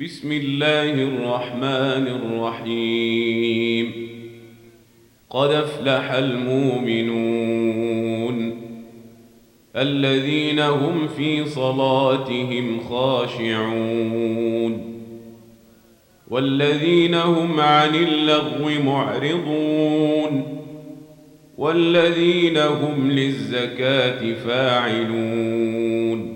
بسم الله الرحمن الرحيم. قد أفلح المؤمنون الذين هم في صلاتهم خاشعون والذين هم عن اللغو معرضون والذين هم للزكاة فاعلون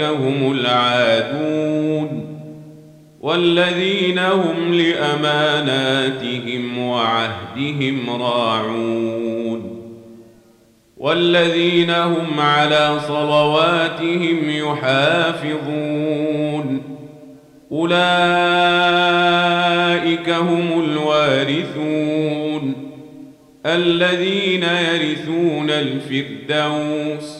فاولئك هم العادون والذين هم لأماناتهم وعهدهم راعون والذين هم على صلواتهم يحافظون أولئك هم الوارثون الذين يرثون الفردوس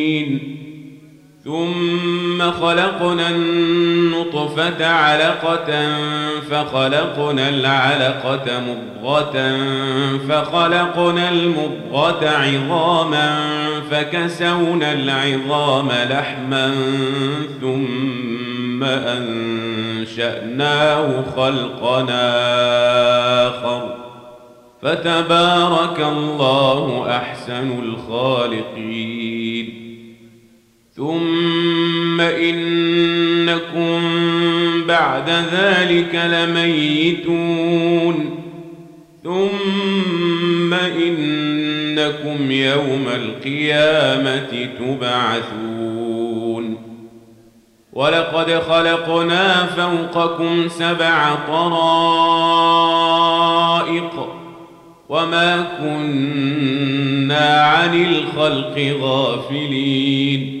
ثم خلقنا النطفة علقة فخلقنا العلقة مضغة فخلقنا المضغة عظاما فكسونا العظام لحما ثم أنشأناه خلقنا آخر. فتبارك الله أحسن الخالقين. ثم انكم بعد ذلك لميتون ثم انكم يوم القيامه تبعثون ولقد خلقنا فوقكم سبع طرائق وما كنا عن الخلق غافلين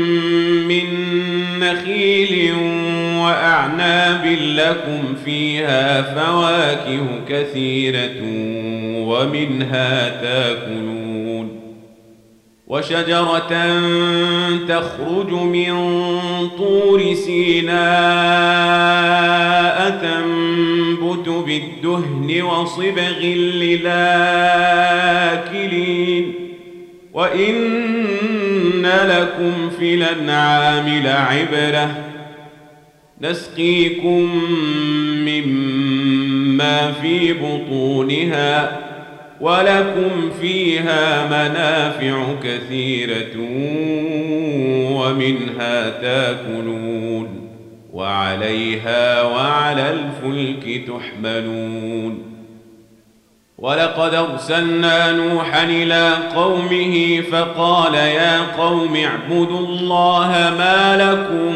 وأعناب لكم فيها فواكه كثيرة ومنها تاكلون وشجرة تخرج من طور سيناء تنبت بالدهن وصبغ للآكلين وإن لكم في الأنعام لعبرة نسقيكم مما في بطونها ولكم فيها منافع كثيرة ومنها تاكلون وعليها وعلى الفلك تحملون ولقد أرسلنا نوحا إلى قومه فقال يا قوم اعبدوا الله ما لكم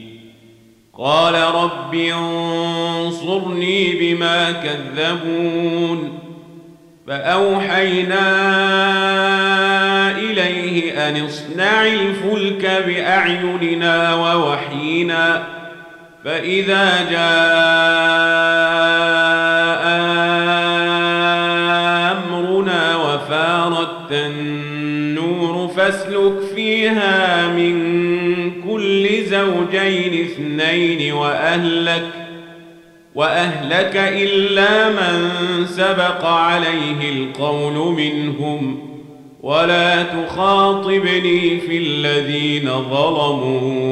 قال رب انصرني بما كذبون فأوحينا إليه أن اصنع الفلك بأعيننا ووحينا فإذا جاء أمرنا وفارت النور فاسلك فيها من كل زوجين اثنين وأهلك وأهلك إلا من سبق عليه القول منهم. ولا تخاطبني في الذين ظلموا.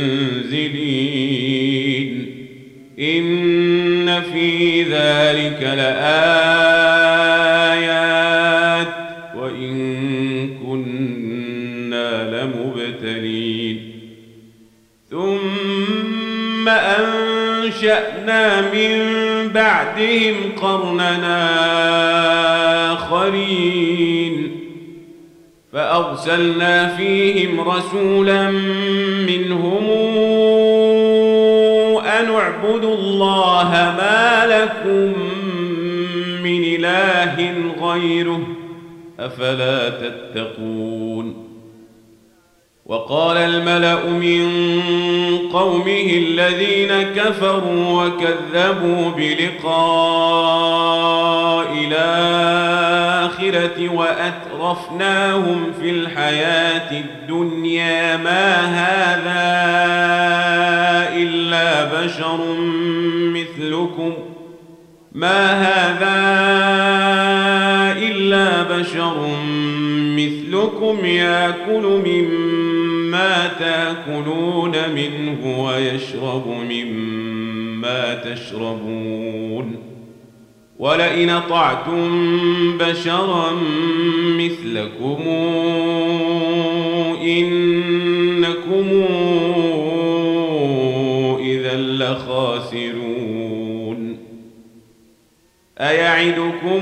ذلك لآيات ثم أنشأنا من بعدهم قرننا آخرين فأرسلنا فيهم رسولا منهم أن اعبدوا الله ما لكم من إله غيره أفلا تتقون وقال الملأ من قومه الذين كفروا وكذبوا بلقاء الآخرة وأترفناهم في الحياة الدنيا ما هذا إلا بشر مثلكم ما هذا إلا بشر مثلكم ياكل مما مما تاكلون منه ويشرب مما تشربون ولئن طعتم بشرا مثلكم انكم اذا لخاسرون ايعدكم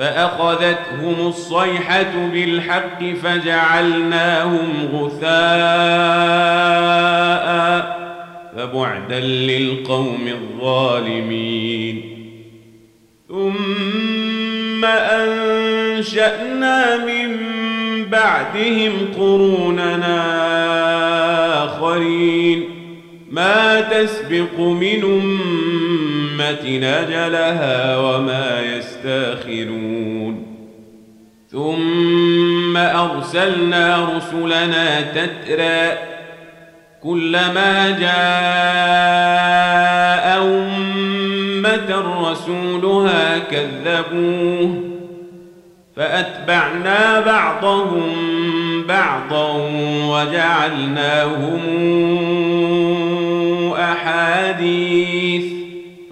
فأخذتهم الصيحة بالحق فجعلناهم غثاء فبعدا للقوم الظالمين. ثم أنشأنا من بعدهم قروننا آخرين. ما تسبق من أمة نجلها وما يستاخرون ثم أرسلنا رسلنا تترى كلما جاء أمة رسولها كذبوه فأتبعنا بعضهم بعضا وجعلناهم أحاديث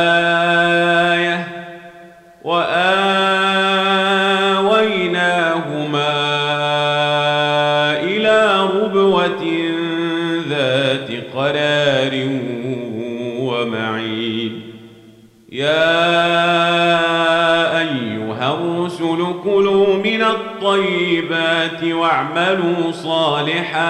آية وآويناهما إلى ربوة ذات قرار ومعين يا أيها الرسل كلوا من الطيبات واعملوا صالحا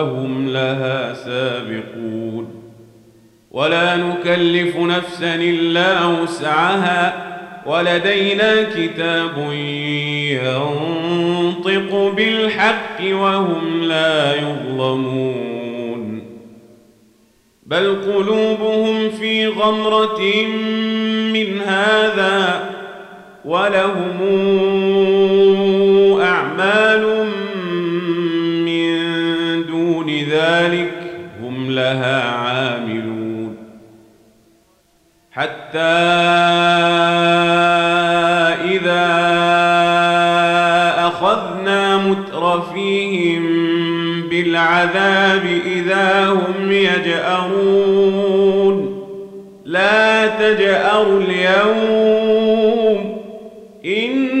وهم لها سابقون. ولا نكلف نفسا إلا وسعها. ولدينا كتاب ينطق بالحق وهم لا يظلمون. بل قلوبهم في غمرة من هذا ولهم إذا أخذنا مترفيهم بالعذاب إذا هم يجأرون. لا تجأروا اليوم. إنكم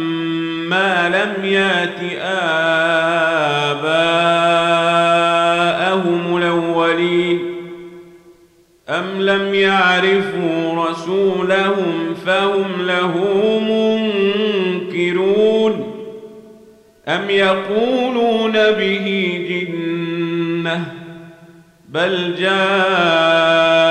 لم يات آباءهم الأولين أم لم يعرفوا رسولهم فهم له منكرون أم يقولون به جنة بل جاءوا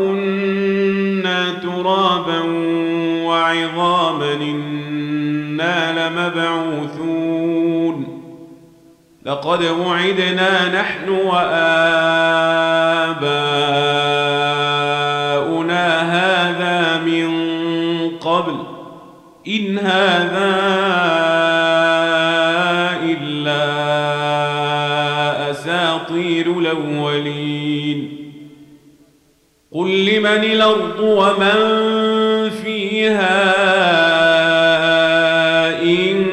وكنا ترابا وعظاما إنا لمبعوثون. لقد وعدنا نحن وآباؤنا هذا من قبل. إن هذا إلا أساطير الأولين. قل لمن الأرض ومن فيها إن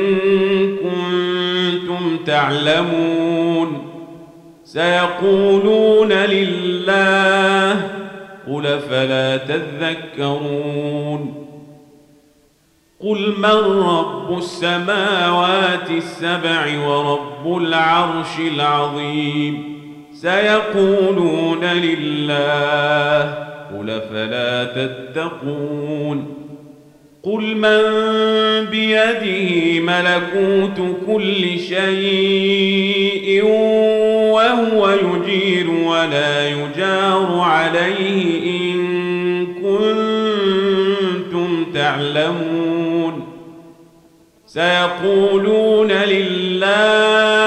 كنتم تعلمون سيقولون لله قل فلا تذكرون قل من رب السماوات السبع ورب العرش العظيم سيقولون لله قل فلا تتقون قل من بيده ملكوت كل شيء وهو يجير ولا يجار عليه إن كنتم تعلمون سيقولون لله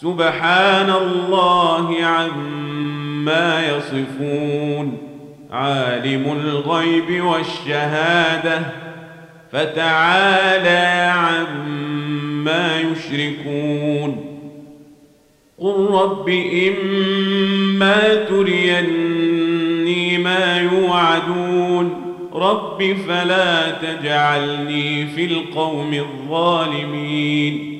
سبحان الله عما يصفون. عالم الغيب والشهادة فتعالى عما يشركون. قل رب إما تريني ما يوعدون. رب فلا تجعلني في القوم الظالمين.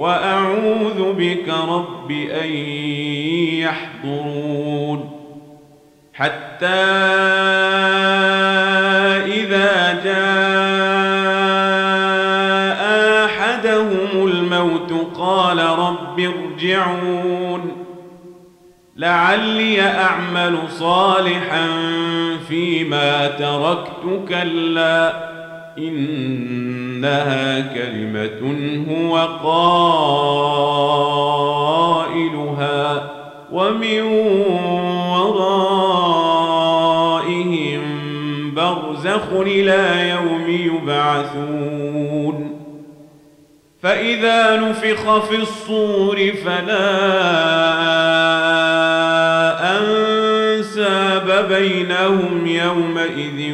وأعوذ بك رب أن يحضرون. حتى إذا جاء أحدهم الموت قال رب ارجعون. لعلي أعمل صالحا فيما تركت كلا. إنها كلمة هو قائلها ومن ورائهم برزخ إلى يوم يبعثون فإذا نفخ في الصور فلا أنساب بينهم يومئذ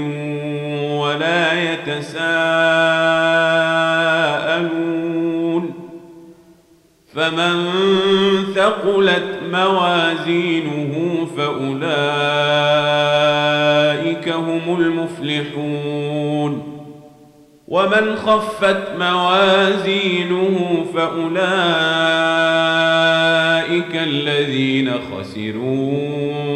يتساءلون فمن ثقلت موازينه فأولئك هم المفلحون ومن خفت موازينه فأولئك الذين خسروا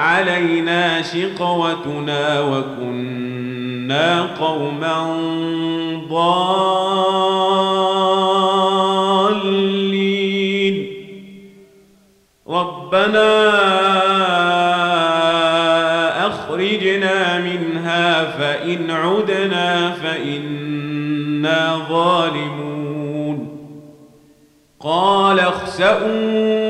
علينا شقوتنا وكنا قوما ضالين. ربنا أخرجنا منها فإن عدنا فإنا ظالمون. قال اخسأوا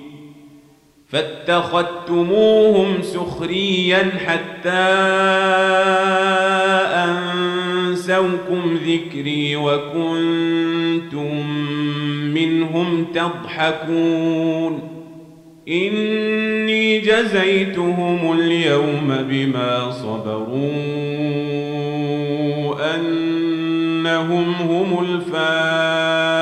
فاتخذتموهم سخريا حتى أنسوكم ذكري وكنتم منهم تضحكون. إني جزيتهم اليوم بما صبروا أنهم هم الفائزون.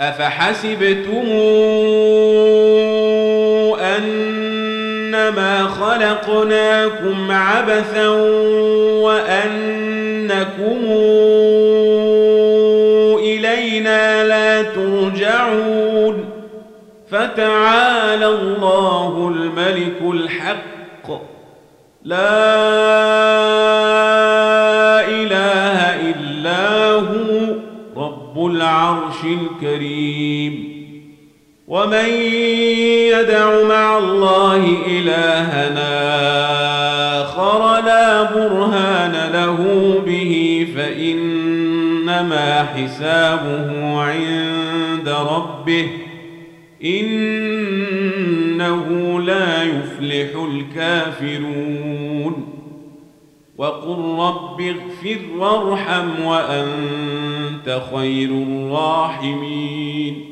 أفحسبتم أنما خلقناكم عبثا وأنكم إلينا لا ترجعون فتعالى الله الملك الحق. لا إله العرش الكريم. ومن يدع مع الله إلهنا آخر لا برهان له به فإنما حسابه عند ربه. إنه لا يفلح الكافرون. وقل رب اغفر وارحم وأنت خير الراحمين.